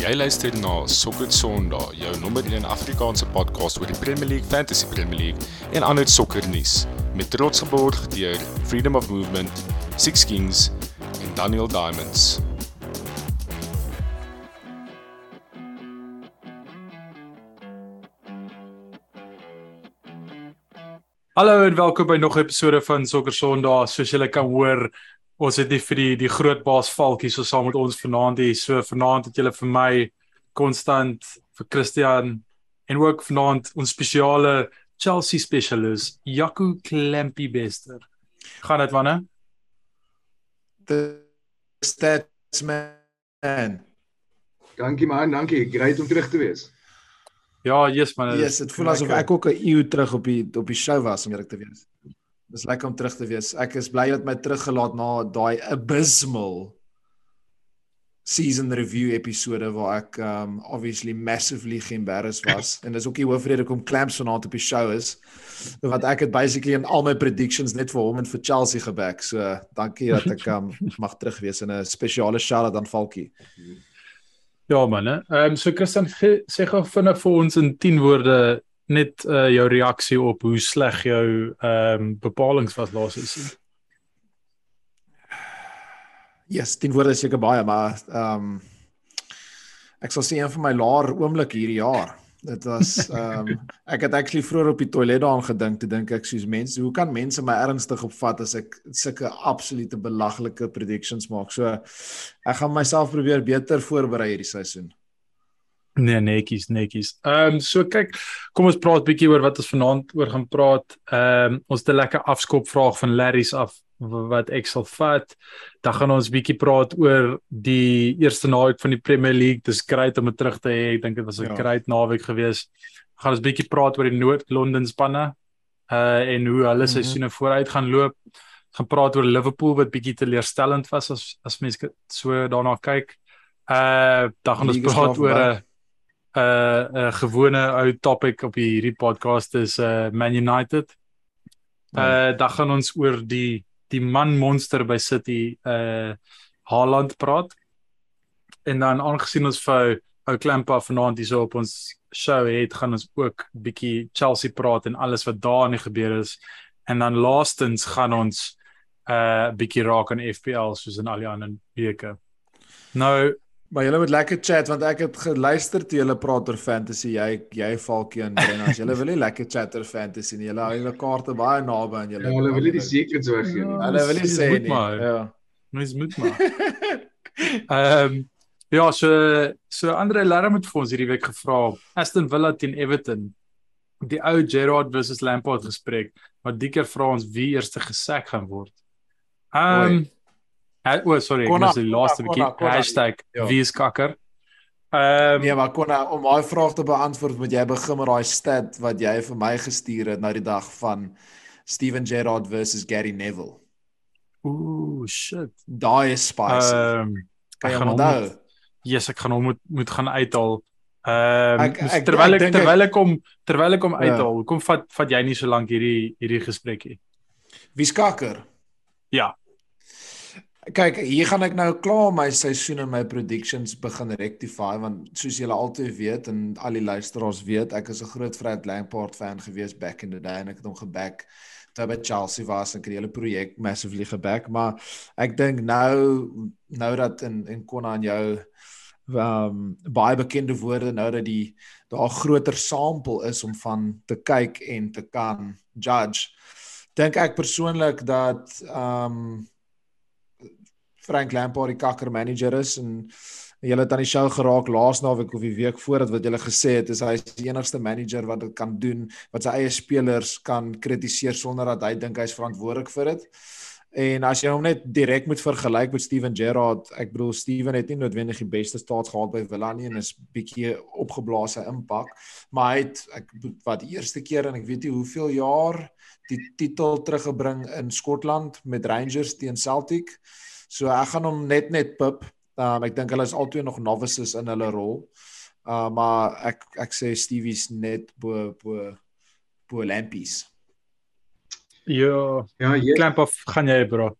Jy luister na Sokker Sondag, jou nommer 1 Afrikaanse podcast oor die Premier League, Fantasy Premier League en ander sokkernuus met trots geborg deur Freedom of Movement, Six Kings en Daniel Diamonds. Hallo en welkom by nog 'n episode van Sokker Sondag. Soos julle kan hoor, ons het nie vir die die groot baas Falkie so saam met ons vanaand hier. So vanaand het julle vir my konstant vir Christian en ook vanaand ons spesiale Chelsea spesialis Jaco Klempie Bester. Gaan dit wanneer? The stats man. Dankie man, dankie. Great om terug te wees. Ja, yes man. Yes, dit voel asof ek ook 'n eeu terug op die op die show was om eerlik te wees. Dis lekker om terug te wees. Ek is bly dat my teruggelaat na daai abysmal season review episode waar ek um obviously massively embarrassed was en dis ook die hoofrede kom clamps vanaand op die show is wat ek het basically in al my predictions net vir hom en vir Chelsea geback. So dankie dat ek um mag terug wees in 'n spesiale shout out aan Falkie. Ja man, hè. Ehm um, so Christian sê gou vinnig vir ons in 10 woorde net uh, jou reaksie op hoe sleg jou ehm um, bepalinge was laas is. Yes, 10 woorde is seker baie, maar ehm um, ek sal sê een van my laer oomblik hierdie jaar. Dit was ehm um, ek het actually vroeër op die toilet daaraan gedink te dink ek soos mense, hoe kan mense my ernstig opvat as ek sulke absolute belaglike predictions maak? So ek gaan myself probeer beter voorberei hierdie seisoen. Nee, netjies, netjies. Ehm um, so kyk, kom ons praat bietjie oor wat ons vanaand oor gaan praat. Ehm um, ons het 'n lekker afskop vraag van Larry's af wat ek sal vat. Dan gaan ons bietjie praat oor die eerste naweek van die Premier League. Dis great om dit terug te hê. Ek dink dit was 'n Ja. great naweek gewees. Gaan ons bietjie praat oor die Noord-Londen spanne uh en hoe hulle Mhm. seisoene vooruit gaan loop. Gaan praat oor Liverpool wat bietjie teleurstellend was as as mens k- so daarna kyk. Uh dan gaan ons praat oor 'n verby. 'n gewone ou topic op hierdie podcast is uh Man United. Uh dan gaan ons oor die die man monster by City uh Haaland praat. En dan aangesien ons vir ou Klampa vanaand hierso op ons show het, gaan ons ook bietjie Chelsea praat en alles wat daar aan die gebeur is. En dan laastens gaan ons uh bietjie raak aan FPL soos in al die ander weke. Nou Maar julle moet lekker chat want ek het geluister toe julle praat oor fantasy. Jy jy Falkie en Brenna, julle wil nie lekker chat oor fantasy nie. Julle hou julle kaarte baie naby aan julle. Ja, hulle wil nie die secrets weggee nie. Hulle wil nie sê nie. maar. Ja. mens moet maar. Ehm um, ja, so so Andre Lerre het vir ons hierdie week gevra Aston Villa teen Everton. Die ou Gerrard versus Lampard gesprek, maar die keer vra ons wie eerste gesek gaan word. Ehm um, uh, oh sorry, ek Konna, mis die laaste Konna, bietjie Konna, hashtag ja. wie is kakker. Ehm um, Nee, maar kon om daai vraag te beantwoord, moet jy begin met daai stat wat jy vir my gestuur het nou die dag van Steven Gerrard versus Gary Neville. ooh shit. Daai is spicy. Ehm um, kan ek jy onthou? moet- yes, ek gaan hom moet moet gaan uithaal. Ehm Ek- um, ek- terwyl ek ek ek- terwyl ek kom terwyl ek hom Ja. uithaal, kom vat vat jy nie so lank hierdie hierdie gesprekkie. Wie skaker? Ja. Kyk, hier gaan ek nou klaar my seisoen en my predictions begin rectify want soos julle altyd weet en al die luisteraars weet, ek is 'n groot Fred Lampard fan gewees back in the day en ek het hom geback toe by Chelsea was en ek het die hele projek massively geback, maar ek dink nou nou dat in en kon aan jou um baie bekende woorde nou dat die daar groter sample is om van te kyk en te kan judge. Dink ek persoonlik dat um Frank Lampard die kakker manager is en julle het aan die show geraak laas naweek of die week voor dit wat julle gesê het is hy is die enigste manager wat dit kan doen wat sy eie spelers kan kritiseer sonder dat hy dink hy's verantwoordelik vir dit. En as jy hom net direk moet vergelyk met Steven Gerrard, ek bedoel Steven het nie noodwendig die beste staats gehad by Villa nie en is bietjie opgeblaas sy impak, maar hy het ek wat die eerste keer en ek weet nie hoeveel jaar die titel teruggebring in Skotland met Rangers teen Celtic. So ek gaan hom net net pip. Um ek dink hulle is albei nog novices in hulle rol. Uh maar ek ek sê Stevie's net bo bo bo Lampies. Ja, Ja, jy klamp af gaan jy bro.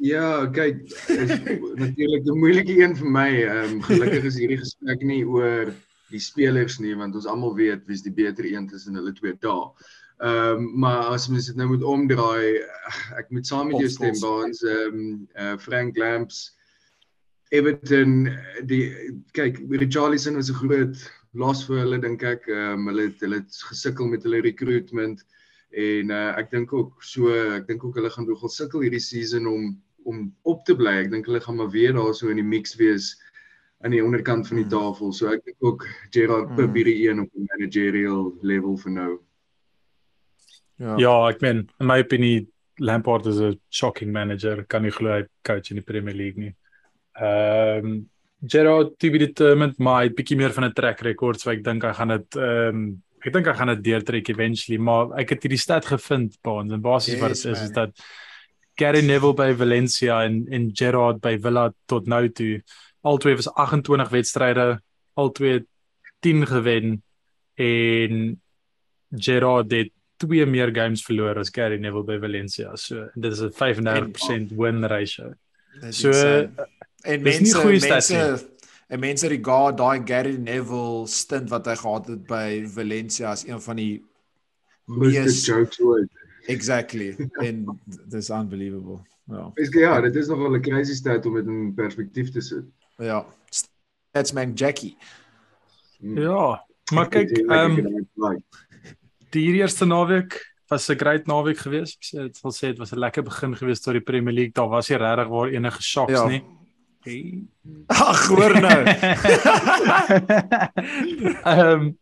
Ja, kyk, is natuurlik 'n moeilike een vir my. Ehm um, gelukkig is hierdie gesprek nie oor die spelers nie, want ons almal weet wie's die beter een tussen hulle twee dae. Ehm um, maar as mens dit nou moet omdraai, ek moet saam met jou stem, Baans, ehm um, uh, Frank Lamps Everton die kyk Richarlison was 'n groot los vir hulle dink ek um, hulle het hulle het gesukkel met hulle recruitment en uh, ek dink ook so ek dink ook hulle gaan nogal sukkel hierdie season om om op te bly ek dink hulle gaan maar weer daar so in die mix wees aan die onderkant van die mm. tafel so ek dink ook Gerard mm. Pip hierdie een op 'n managerial level vir nou Ja, ja ek meen in my opinie Lampard is 'n shocking manager. Kan nie glo hy coach in die Premier League nie. Ehm um, Gerard to be determined maar 'n bietjie meer van 'n track record so ek dink hy gaan dit ehm um, ek dink hy gaan dit deurtrek eventually maar ek het hierdie stat gevind baans en basies yes, wat dit is is dat Gary Neville by Valencia en en Gerard by Villa tot nou toe albei was 28 wedstryde albei 10 gewen en Gerard het twee meer games verloor as Gary Neville by Valencia so dit is 'n 35% win ratio so En mense mense en mense regard daai Gary Neville stint wat hy gehad het by Valencia as een van die mees jokes ooit. Exactly. en this unbelievable. Ja. Is ja, dit is nog wel 'n crazy stat om dit in perspektief te sit. Ja. That's man Jackie. Ja, maar kyk, ehm um, die eerste naweek was 'n great naweek geweest. Ek sê dit wil sê dit was 'n lekker begin geweest tot die Premier League. Daar was nie regtig waar enige shocks ja. nie. Ag, hoor nou. Ehm um,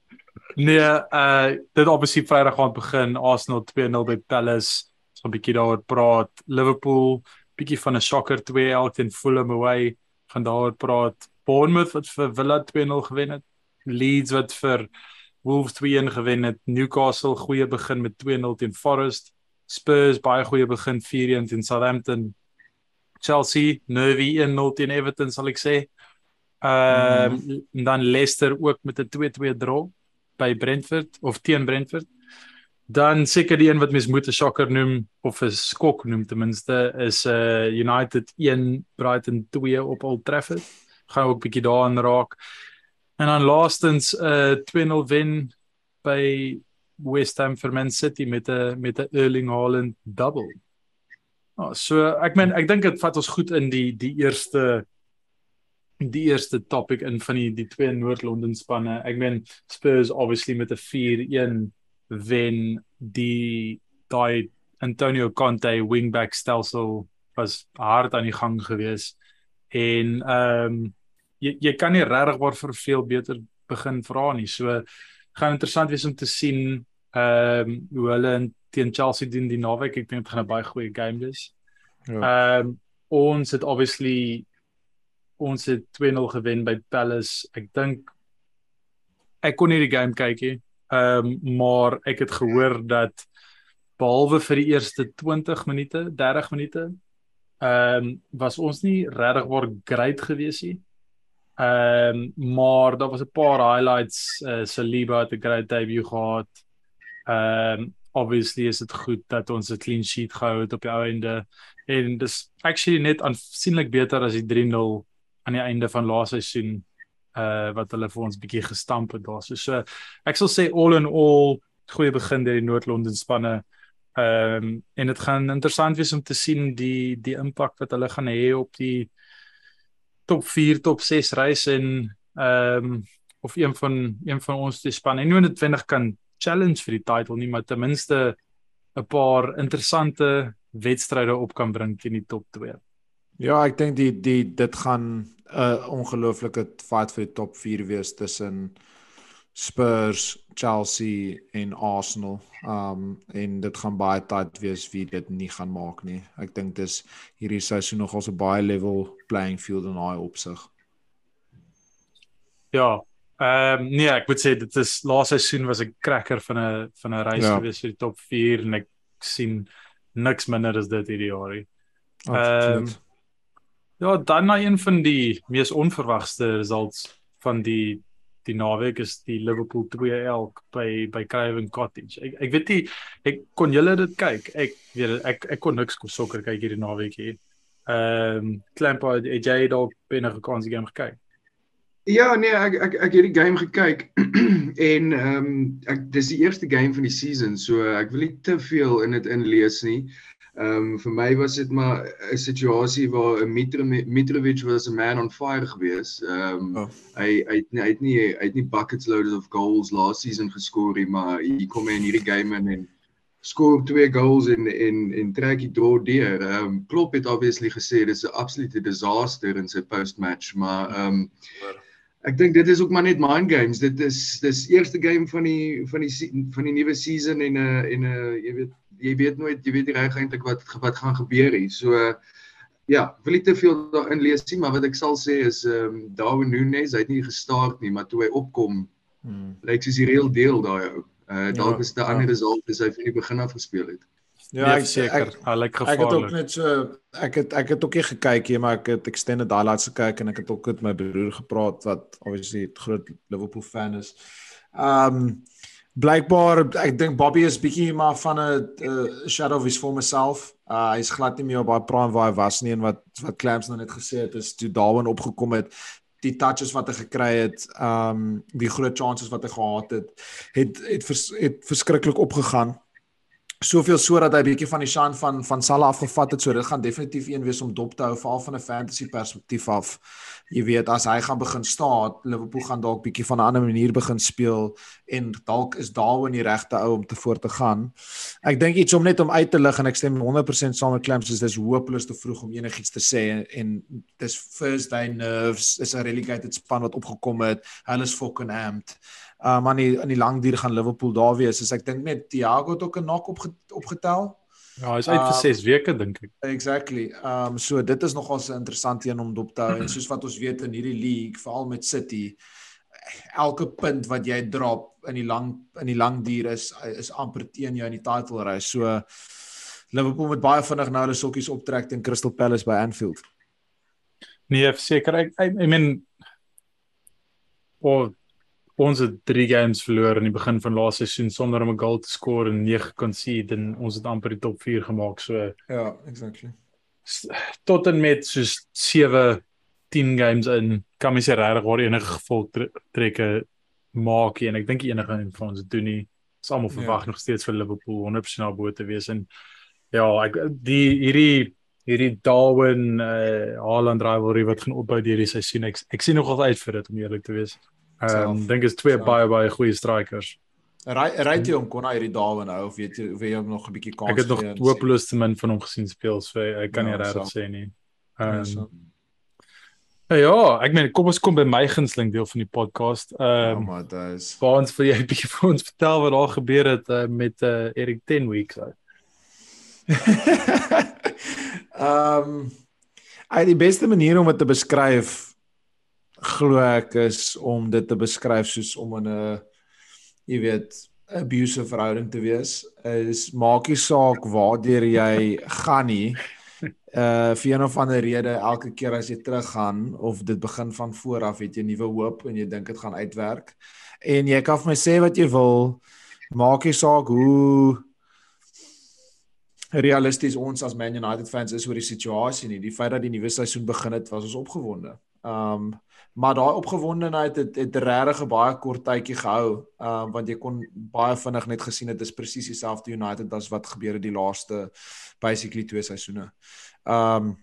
nee, uh dit obviously Vrydag gaan begin. Arsenal 2-0 by Palace. So 'n bietjie daaroor praat. Liverpool bietjie van 'n shocker 2 Elton Fulham away. Gaan daaroor praat. Bournemouth wat vir Villa 2-0 gewen het. Leeds wat vir Wolves 2-1 gewen het. Newcastle goeie begin met 2-0 teen Forest. Spurs baie goeie begin 4-1 teen Southampton. Chelsea nervy 1-0 teen Everton sal ek sê. Ehm um, mm. dan Leicester ook met 'n 2-2 draw by Brentford of teen Brentford. Dan seker die een wat mens moet 'n shocker noem of 'n skok noem ten minste is uh, United 1 Brighton 2 op Old Trafford. Gaan ook bietjie daarin raak. En dan laastens 'n uh, 2-0 wen by West Ham vir Man City met 'n met 'n Erling Haaland double. Oh, so ek meen ek dink dit vat ons goed in die die eerste die eerste topic in van die die twee Noord-Londen spanne. Ek meen Spurs obviously met 'n 4-1 wen die daai Antonio Conte wingback stelsel was hard aan die gang gewees en ehm um, jy jy kan nie regtig waar vir veel beter begin vra nie. So gaan interessant wees om te sien ehm um, hoe hulle teen Chelsea doen die naweek. Ek dink dit gaan 'n baie goeie game wees. Ja. Ehm um, ons het obviously ons het 2-0 gewen by Palace. Ek dink ek kon nie die game kyk nie. Ehm um, maar ek het gehoor dat behalwe vir die eerste 20 minute, 30 minute, ehm um, was ons nie regtig waar great gewees nie. Ehm um, maar daar was 'n paar highlights. Uh, Saliba het 'n great debut gehad. Ehm um, obviously is dit goed dat ons 'n clean sheet gehou het op die ou einde en dis actually net aansienlik beter as die 3-0 aan die einde van laaste seisoen uh wat hulle vir ons bietjie gestamp het daar. So, so ek sal sê all in all goeie begin deur die Noord-Londen spanne. Ehm um, en dit gaan interessant wees om te sien die die impak wat hulle gaan hê op die top 4, top 6 reis en ehm um, of een van een van ons die spanne. En nie noodwendig kan challenge vir die title nie, maar ten minste 'n paar interessante wedstryde op kan bring teen die top 2. Ja, ek dink die die dit gaan 'n uh, ongelooflike fight vir die top 4 wees tussen Spurs, Chelsea en Arsenal. Um en dit gaan baie tight wees wie dit nie gaan maak nie. Ek dink dis hierdie seisoen nog ons 'n baie level playing field in daai opsig. Ja, Ehm um, nee, ek moet sê dit is laaste seisoen was 'n cracker van 'n van 'n reis ja. gewees vir die top 4 en ek sien niks minder as dit hierdie jaar nie. Ehm um, Ja, dan na een van die mees onverwagte results van die die naweek is die Liverpool 2-1 by by Craven Cottage. Ek ek weet nie ek kon julle dit kyk. Ek weet ek ek kon niks sokker kyk hierdie naweek hier. Ehm um, Klempa het jy dalk enige kans die game gekyk? Ja, nee, ek ek ek het die game gekyk en ehm um, ek dis die eerste game van die season, so ek wil nie te veel in dit inlees nie. Ehm um, vir my was dit maar 'n situasie waar 'n Mitrovic was a man on fire gewees. Ehm um, oh. hy hy het, hy het nie hy het nie buckets loaded of goals last season geskor nie, maar hy kom in hierdie game in en skoor twee goals en en en trek die draw deur. Ehm um, Klopp het obviously gesê dis 'n absolute disaster in sy post-match, maar ehm um, ek dink dit is ook maar net mind games. Dit is dis eerste game van die van die van die nuwe season en 'n uh, en 'n uh, jy weet jy weet nooit jy weet nie reg eintlik wat wat gaan gebeur hier. So ja, wil nie te veel daarin lees nie, maar wat ek sal sê is ehm um, Darwin Nunes, hy het nie gestart nie, maar toe hy opkom, hmm. lyk soos die reël deel daai ou. Uh dalk ja, is dit 'n ja. ander result as hy van die begin af gespeel het. Ja, nee, ek seker. Hy lyk gevaarlik. Ek het ook net so ek het ek het ook nie gekyk nie, maar ek het extended highlights gekyk en ek het ook met my broer gepraat wat obviously 'n groot Liverpool fan is. Um blykbaar ek dink Bobby is bietjie maar van 'n shadow of his former self. Uh hy's glad nie meer op daai prime waar hy was nie en wat wat Clamps nou net gesê het is toe Darwin opgekom het die touches wat hy gekry het, um die groot chances wat hy gehad het, het het vers, het verskriklik opgegaan soveel sodat hy 'n bietjie van die shine van van Salah afgevat het. So dit gaan definitief een wees om dop te hou veral van 'n fantasy perspektief af. Jy weet as hy gaan begin staan, Liverpool gaan dalk bietjie van 'n ander manier begin speel en dalk is Darwin die regte ou om te voort te gaan. Ek dink iets om net om uit te lig en ek stem 100% saam met Clamps is dis hopeloos te vroeg om enigiets te sê en, en dis first day nerves is 'n relegated span wat opgekom het. Hulle is fucking amped um aan die in die lang duur gaan Liverpool daar wees. So ek dink net Thiago het ook 'n knock op opgetel. Ja, hy's uit vir 6 um, weke dink ek. Exactly. Um so dit is nogal 'n interessante een om dop te hou en soos wat ons weet in hierdie league, veral met City, elke punt wat jy drop in die lang in die lang duur is is amper teen jou in die title race. So Liverpool moet baie vinnig nou hulle sokkies optrek teen Crystal Palace by Anfield. Nee, seker. Ek I, I mean of ons het 3 games verloor in die begin van laaste seisoen sonder om 'n goal te score en 9 concede en ons het amper die top 4 gemaak so ja exactly tot en met soos 7 10 games in kan mens regtig waar enige gevolg trekke maak en ek dink enige een van ons doen nie is almal verwag ja. nog steeds vir Liverpool 100% op bo te wees en ja ek die hierdie hierdie Darwin uh Haaland rivalry wat gaan opbou deur die seisoen ek ek sien nog altyd uit vir dit om eerlik te wees Ehm um, dink is twee so. baie baie goeie strikers. Ry ry jy hom kon hy hierdie Darwin nou of weet jy of jy hom nog 'n bietjie kans gee? Ek het nog hopeloos te min van hom gesien speel, so ek kan ja, nie regtig sê nie. Ehm um, Ja, ek meen kom ons kom by my gunsteling deel van die podcast. Ehm um, Ja, maar dit is Waar ons vir jy 'n bietjie vir ons vertel wat daar gebeur het uh, met uh, Eric 10 weeks uit. Ehm um, Ai die beste manier om dit te beskryf glo ek is om dit te beskryf soos om in 'n jy weet abusive verhouding te wees is maak nie saak waardeur jy gaan nie. Uh vir een of ander rede elke keer as jy teruggaan of dit begin van voor af het jy nuwe hoop en jy dink dit gaan uitwerk. En jy kan vir my sê wat jy wil maak nie saak hoe realisties ons as Man United fans is oor die situasie nie. Die feit dat die nuwe seisoen begin het was ons opgewonde. Um maar daai opgewondenheid het het regtig 'n baie kort tydjie gehou uh want jy kon baie vinnig net gesien het dit is presies dieselfde United as wat gebeur het die laaste basically twee seisoene. Um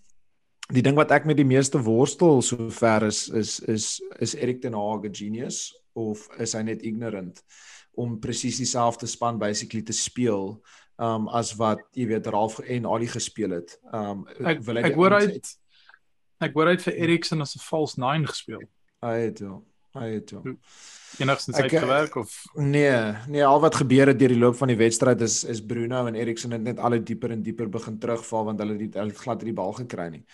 die ding wat ek met die meeste worstel sover is is is is Erik ten Hag 'n genius of is hy net ignorant om presies dieselfde span basically te speel um as wat jy weet Ralf en Ali gespeel het. Um ek wil ek, ek hoor hy het Ek wou uit vir Eriksen as 'n false 9 gespeel. Hy het wel. Hy het. Hm. Enigstens uitgewerk of nee, nee, al wat gebeur het deur die loop van die wedstryd is is Bruno en Eriksen het net al hoe dieper en dieper begin terugval want hulle het hulle het glad nie die bal gekry nie.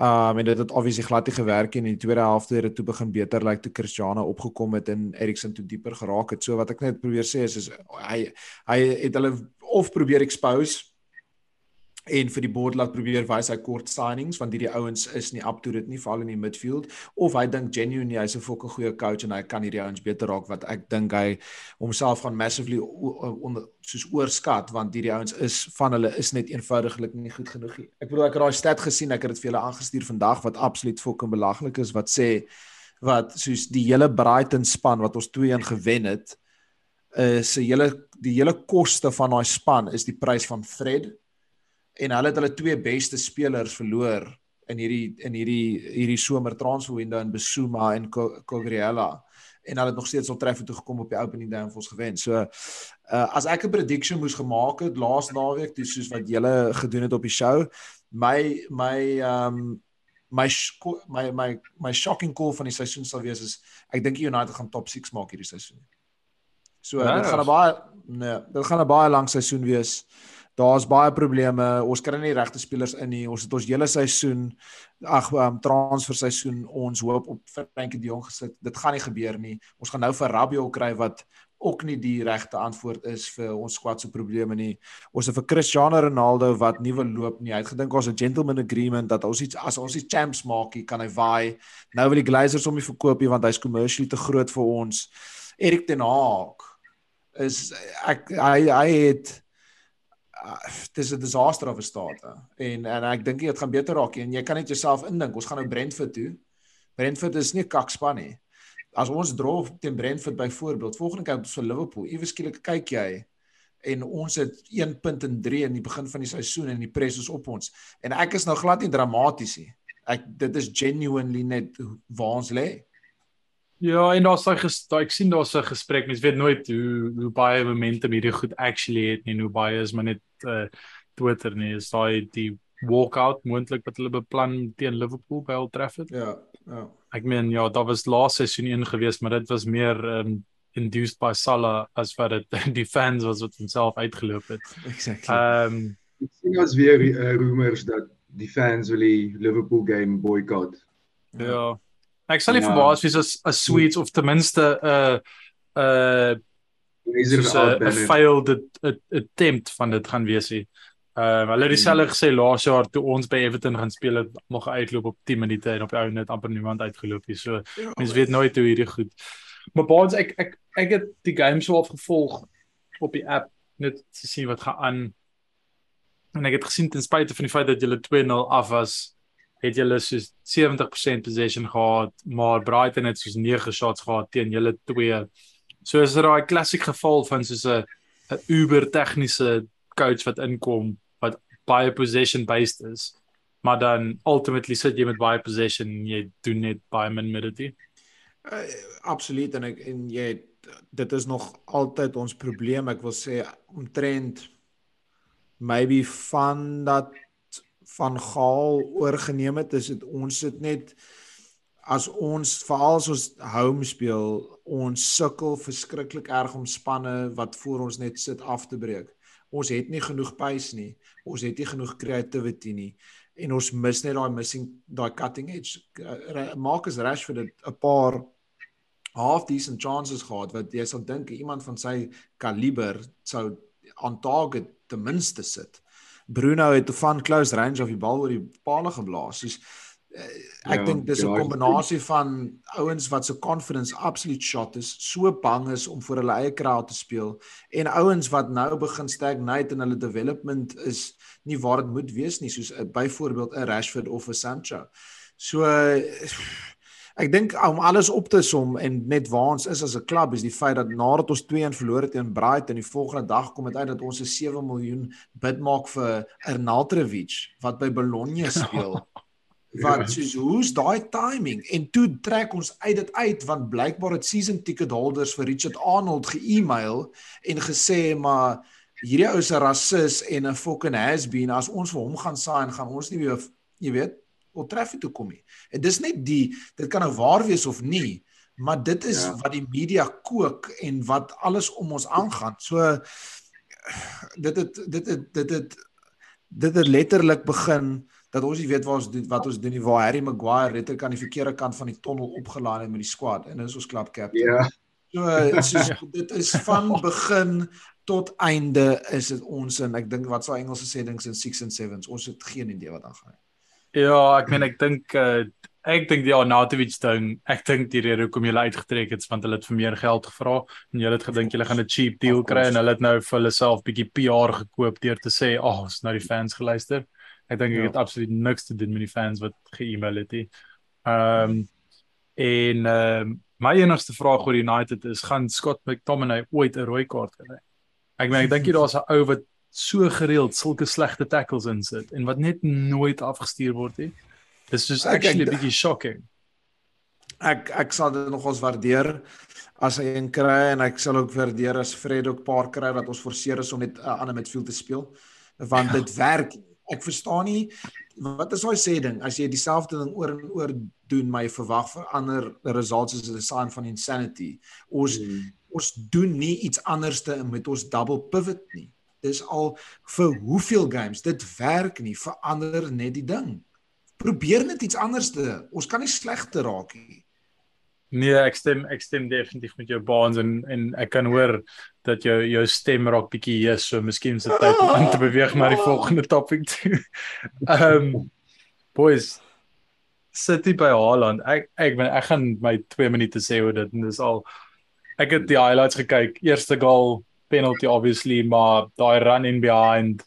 Um en dit het obviously glad nie gewerk nie. In die tweede helfte het dit toe begin beter lyk like, toe Cristiano opgekom het en Eriksen toe dieper geraak het. So wat ek net probeer sê is is hy hy het hulle of probeer expose en vir die board laat probeer wys hy kort signings want hierdie ouens is nie up to dit nie veral in die midfield of hy dink genuinely hy's 'n fokke goeie coach en hy kan hierdie ouens beter raak wat ek dink hy homself gaan massively onder soos oorskat want hierdie ouens is van hulle is net eenvoudiglik nie goed genoeg nie. Ek bedoel ek het daai stat gesien, ek het dit vir julle aangestuur vandag wat absoluut fucking belaglik is wat sê wat soos die hele Brighton span wat ons 2-1 gewen het is 'n hele die hele koste van daai span is die prys van Fred en hulle het hulle twee beste spelers verloor in hierdie in hierdie hierdie somer transfer window in Besuma en Cogriella en hulle het nog steeds op treffer toe gekom op die opening day en ons gewen. So uh, as ek 'n prediction moes gemaak het laas naweek toe soos wat julle gedoen het op die show, my my um my my my my shocking call van die seisoen sal wees is ek dink United gaan top 6 maak hierdie seisoen. So ja, dit gaan 'n baie nee, dit gaan 'n baie lang seisoen wees. Daar's baie probleme. Ons kry nie regte spelers in nie. Ons het ons hele seisoen ag um, transfer seisoen ons hoop op Frankie De Jong gesit. Dit gaan nie gebeur nie. Ons gaan nou vir Rabiot kry wat ook nie die regte antwoord is vir ons squad se probleme nie. Ons het vir Cristiano Ronaldo wat wil loop nie. Hy het gedink ons 'n gentleman agreement dat ons iets as ons die champs maak, kan hy vaai. Nou wil die Glazers hom nie verkoop nie want hy's commercially te groot vir ons. Erik ten Hag is ek hy hy het dis 'n disaster of 'n staat en en ek dink dit gaan beter raak en jy kan net jouself indink ons gaan nou Brentford toe. Brentford is nie kakspan nie. As ons drof teen Brentford byvoorbeeld volgende keer vir Liverpool iewes skielik kyk jy en ons het 1 punt en 3 in die begin van die seisoen en die pres is op ons. En ek is nou glad nie dramaties nie. Ek dit is genuinely net waar ons lê Ja, en daar's daai daai ek sien daar's 'n gesprek. Mens weet nooit hoe hoe baie momentum hierdie goed actually het nie, hoe baie is maar net uh Twitter nie. Is daai die walkout moontlik wat hulle beplan teen Liverpool by Old Trafford? Ja, ja. Ek meen ja, daar was laaste seisoen een geweest, maar dit was meer um induced by Salah as wat dit die fans was wat homself uitgeloop het. Exactly. Um ek sien ons weer uh, rumors dat die fans wil die Liverpool game boycott. Ja. ja. Ek sal nie ja. verbaas wees as as Swedes of ten minste 'n uh, 'n uh, 'n failed attempt van dit gaan wees hier. Ehm uh, hulle het dieselfde hmm. gesê laas jaar toe ons by Everton gaan speel het nog uitloop op 10 minute en op die ou net amper niemand uitgeloop nie. So ja, mense weet nooit hoe hierdie goed. Maar baans ek ek ek het die game so afgevolg op die app net te sien wat gaan aan. En ek het gesien ten spyte van die feit dat julle 2-0 af was, het julle soos 70% possession gehad, maar Brighton het soos 9 shots gehad teen julle twee. So is dit daai klassiek geval van soos 'n 'n uber tegniese coach wat inkom wat baie possession based is. Maar dan ultimately sit jy met baie possession en jy doen net baie min met dit. Uh, absoluut en ek en jy dit is nog altyd ons probleem. Ek wil sê omtrent maybe van dat van Gaal oorgeneem het, is dit ons sit net as ons veral as ons home speel, ons sukkel verskriklik erg om spanne wat voor ons net sit af te breek. Ons het nie genoeg pace nie. Ons het nie genoeg creativity nie en ons mis net daai missing daai cutting edge. Marcus Rashford het 'n paar half decent chances gehad wat jy sal dink iemand van sy kaliber sou on target ten minste sit. Bruno het van close range of die bal oor die paal geblaas. Soos uh, ek ja, dink dis 'n ja, kombinasie van ouens wat se confidence absolute shot is, so bang is om vir hulle eie crowd te speel en ouens wat nou begin stagnate in hulle development is nie waar dit moet wees nie, soos uh, byvoorbeeld 'n Rashford of 'n Sancho. So uh, Ek dink om alles op te som en net waar ons is as 'n klub is die feit dat nadat ons 2-1 verloor het teen Brighton en die volgende dag kom dit uit dat ons 'n 7 miljoen bid maak vir Ernaltrovic wat by Bologna speel. wat soos hoe's daai timing? En toe trek ons uit dit uit want blykbaar het season ticket holders vir Richard Arnold ge-email en gesê maar hierdie ou se rasis en 'n fucking has-been. As ons vir hom gaan saai en gaan ons nie weer jy weet Old Trafford toe kom nie. En dis net die dit kan nou waar wees of nie, maar dit is ja. wat die media kook en wat alles om ons aangaan. So dit het dit het dit het dit het letterlik begin dat ons nie weet waar ons doen wat ons doen nie waar Harry Maguire letterlik aan die verkeerde kant van die tonnel opgelaai het met die squad en dis ons klub captain. Ja. So soos, dit is van begin tot einde is dit ons en ek dink wat sou Engelse sê dings in 6 en 7s. Ons het geen idee wat aangaan nie. Ja, ek meen ek dink uh, ek dink die Arnautovic ding, ek dink die rede hoekom hulle uitgetrek het is want hulle het vir meer geld gevra en hulle het gedink hulle gaan 'n cheap deal kry en hulle het nou vir hulle self bietjie PR gekoop deur te sê, "Ag, oh, ons nou die fans geluister." Ek dink Ja. het absoluut niks te doen met die fans wat ge-email het nie. Ehm um, en ehm um, my enigste vraag oor United is gaan Scott McTominay ooit 'n rooi kaart kry? Ek meen ek dink jy daar's 'n ou wat so gereeld sulke slegte tackles insit en wat net nooit afgestuur word nie. Dis just actually 'n bietjie shocking. Ek ek sal dit nogals waardeer as hy een kry en ek sal ook waardeer as Fred ook paar kry dat ons forceer is om net 'n uh, ander midfield te speel want ja. dit werk. Ek verstaan nie wat is daai sê ding as jy dieselfde ding oor en oor doen maar jy verwag vir ander results is 'n sign van insanity. Ons Hmm. ons doen nie iets anderste met ons double pivot nie. Dis al vir hoeveel games dit werk nie, verander net die ding. Probeer net iets anderste. Ons kan nie slegter raak nie. Nee, ek stem ek stem definitief met jou baans en en ek kan hoor dat jou jou stem raak bietjie hier so miskien is dit tyd om aan te beweeg na die volgende topic toe. Ehm um, boys City by Haaland. Ek ek ben, ek gaan my 2 minute sê oor dit en dis al ek het die highlights gekyk. Eerste goal penalty obviously, maar daai run in behind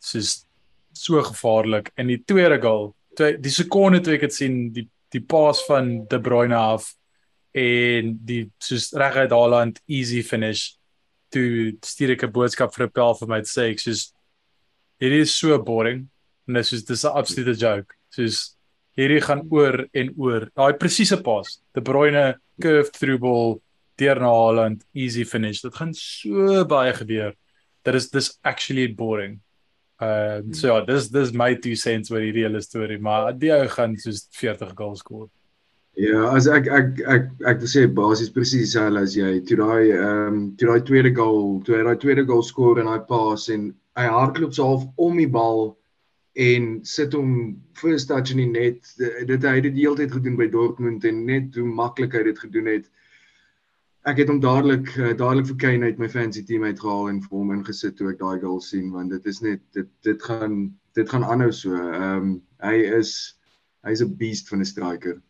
soos so gevaarlik. En die tweede goal, twee die sekonde toe ek dit sien, die die paas van De Bruyne af en die soos reguit Haaland easy finish toe stuur ek 'n boodskap vir 'n pel vir my te sê ek soos hierdie is so boring. En dis soos dis 'n absolute joke. Soos hierdie gaan oor en oor. Daai presiese pas De Bruyne curved through ball deur na Haaland easy finish dit gaan so baie gebeur dit is dis actually boring Uh so ja, dis dis my two cents oor hierdie hele storie, maar die ou gaan soos 40 goals skoor. Ja, as ek ek ek ek wil sê basies presies dieselfde as jy. Toe daai ehm um, toe daai tweede goal, toe hy daai tweede goal skoor en daai pass en hy hardloop so half om die bal en sit hom first touch in die net. Dit hy het dit die hele tyd gedoen by Dortmund en net hoe maklik hy dit gedoen het. Ek het hom dadelik uh, dadelik vir Kane uit my fancy team uitgehaal en vir hom ingesit toe ek daai goal sien want dit is net dit dit gaan dit gaan aanhou so. Ehm um, hy is hy's 'n beast van 'n striker.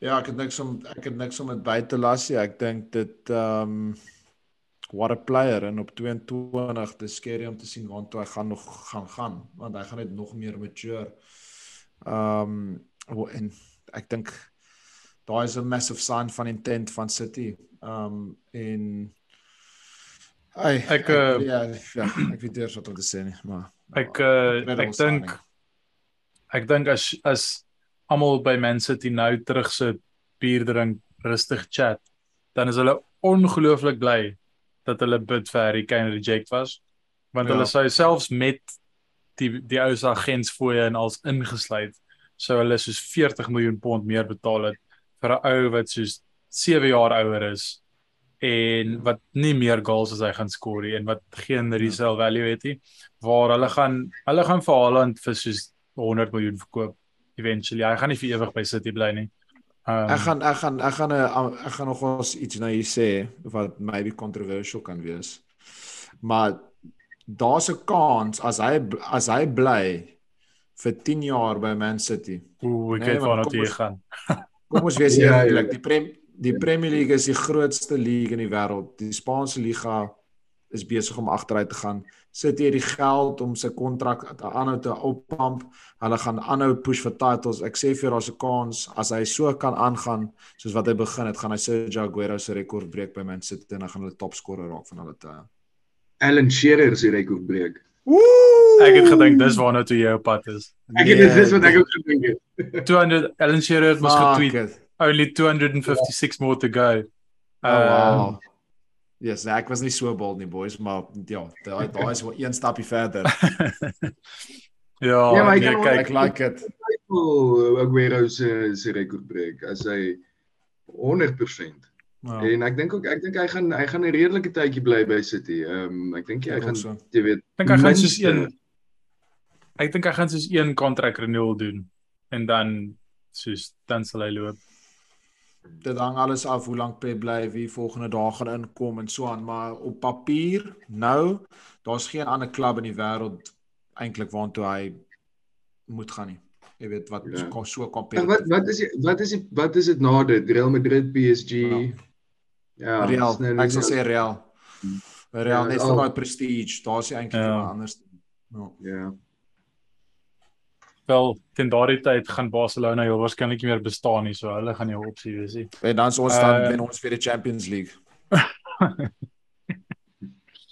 Ja, ek het niks om ek het niks om dit by te las nie. Ek dink dit ehm um, what a player en op 22 dis skerry om te sien waartoe hy gaan nog gaan gaan want hy gaan net nog meer mature. Ehm um, en ek dink daai is 'n massive sign van intent van City. Um, en Ai, Ek, uh, ja, ja, ek weet eers wat om te sê nie, maar Ek uh, ek dink ek dink as as almal by Man City nou terug sit, bier drink, rustig chat, dan is hulle ongelooflik bly dat hulle bid vir Harry Kane reject was, want Ja. hulle sou selfs met die die ou se agentsfooie en als ingesluit sou hulle soos 40 miljoen pond meer betaal het vir 'n ou wat soos 7 jaar ouer is en wat nie meer goals as hy gaan skoor nie en wat geen resale value het nie waar hulle gaan hulle gaan vir Haaland vir soos 100 miljoen verkoop eventually hy gaan nie vir ewig by City bly nie um, Ek gaan ek gaan ek gaan 'n ek gaan nog ons iets nou hier sê wat maybe controversial kan wees. Maar daar's 'n kans as hy as hy bly vir 10 jaar by Man City. Oeh, ek Nee, weet kom jy ons- gaan. Kom ons wees Ja, eerlik, ja. die Prem die Premier League is die grootste league in die wêreld. Die Spaanse liga is besig om agteruit te gaan. City het die geld om sy kontrak te aanhou te oppamp. Hulle gaan aanhou push vir titles. Ek sê vir jou daar's 'n kans as hy so kan aangaan soos wat hy begin het, gaan hy Sergio Aguero se rekord breek by Man City en dan gaan hulle topscorer raak van hulle tye. Alan Shearer se rekord breek. Woe! Ek het gedink dis waarna toe jy op pad is. Ek het dit dis wat ek ook gedink het. 200 Alan Shearer het mos getweet only 256 more to go. Oh, Ehm, wow. Yes, nee, ek was nie so bold nie boys, maar ja, daai daai is wel een stapie verder. ja, Ja, nee, kan kyk, Ek like it. Oh, Aguero se se rekord breek as hy 100%. Ja. En ek dink ook ek dink hy gaan hy gaan 'n redelike tydjie bly by City. Ehm um, ek dink hy Ek ook gaan so. jy weet dink hy gaan soos een Ek dink hy gaan soos een kontrak renewal doen en dan soos dan sal hy loop. dit hang alles af hoe lank Pep bly, wie volgende dag gaan inkom en so aan, maar op papier nou, daar's geen ander klub in die wêreld eintlik waartoe hy moet gaan nie. Jy weet wat Ja. ja. so En kompetief. wat wat is die, wat is die, wat is dit na dit? Real Madrid, PSG. Ja. Ja, Real, dis nou ek nie- sal sê Real. Real Ja, net vir daai prestige, daar's hy eintlik Ja. ja. anders. Ja. Ja. Wel, teen daardie tyd gaan Barcelona heel waarskynlik nie meer bestaan nie, so hulle gaan jou opsie wees. nie. En dan is ons dan Eh, wen ons vir die Champions League. Ehm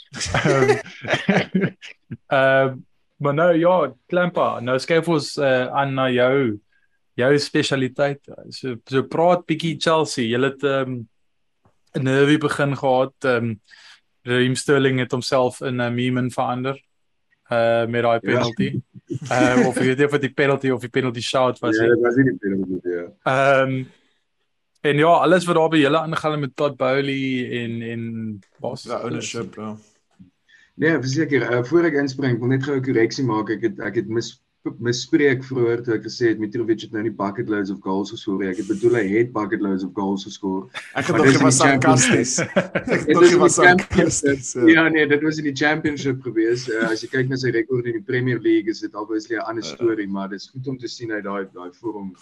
ehm, maar nou ja, Klampa, nou skuif ons uh, aan na jou jou spesialiteit. So so praat bietjie Chelsea. Julle het ehm um, 'n nervy begin gehad. Ehm um, Raheem Sterling het homself in 'n meme verander uh met daai penalty. Ehm uh, of ek weet nie of dit die penalty of die penalty shout was Ja, nie. dit was nie die penalty ja. Ehm um, en ja, alles wat daar by julle aangaan het met Todd Bowley en en was Ja, ownership, ja. Nee, verseker, uh, voor ek inspring, wil net gou 'n korreksie maak. Ek het ek het mis misspreek vroeër toe ek gesê het Mitrovic het nou nie bucket loads of goals geskoor nie. Ek het bedoel hy het bucket loads of goals geskoor. Ek het Maar dis nie was sarkasties. Ek het Dit nie in was sarkasties. ja. Ja nee, dit was in die championship gewees. Uh, as jy kyk na sy rekord in die Premier League, is dit obviously 'n ander Ja. storie, maar dit is goed om te sien hy daai daai vorm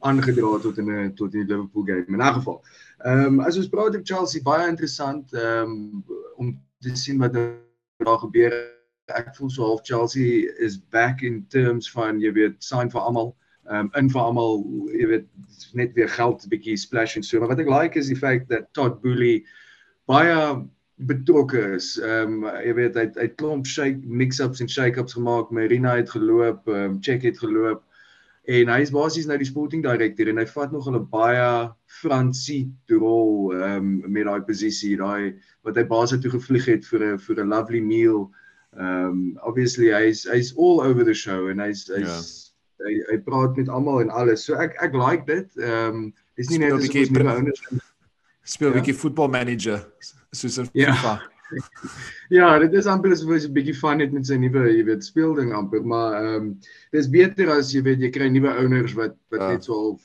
aangedra tot in 'n tot in die Liverpool game. In 'n geval. Ehm um, as ons praat oor Chelsea, baie interessant ehm um, om te sien wat daar gebeur. Ek voel so half Chelsea is back in terms van jy weet sign vir almal. Um, in vir almal, jy weet net weer geld bietjie splash en so. Maar wat ek like is die feit dat Todd Boehly baie betrokke is. Um, jy weet hy het- hy het klomp shake mix-ups en shake-ups gemaak. Marina het geloop, um, Check het geloop en hy is basies nou die sporting director en hy vat nog 'n baie Fransie rol um, met daai posisie, daai wat hy basies toe gevlieg het vir 'n vir 'n lovely meal. Um, obviously hy's hy's all over the show en hy's hy's hy, hy praat met almal en alles. So ek ek like dit. Um, dis nie net Speel as bietjie ons nuwe ouers Speel 'n Ja. bietjie voetbal manager soos in Ja. FIFA. Ja, dit is amper asof hy 'n bietjie van het met sy nuwe, jy weet, speelding amper, maar ehm um, dis beter as jy weet jy kry nuwe owners wat wat Ja. net so half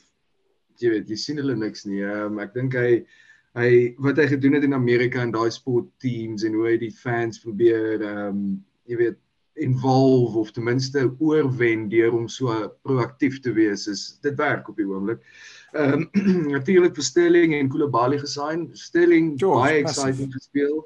jy weet, jy sien hulle niks nie. Ehm um, ek dink hy hy wat hy gedoen het in Amerika in daai sport teams en hoe hy die fans probeer ehm um, jy weet involve of ten minste oorwen deur om so proaktief te wees is dit werk op die oomblik. Ehm um, natuurlik vir Sterling en Koulibaly gesign. Sterling Ja, baie massive. exciting gespeel.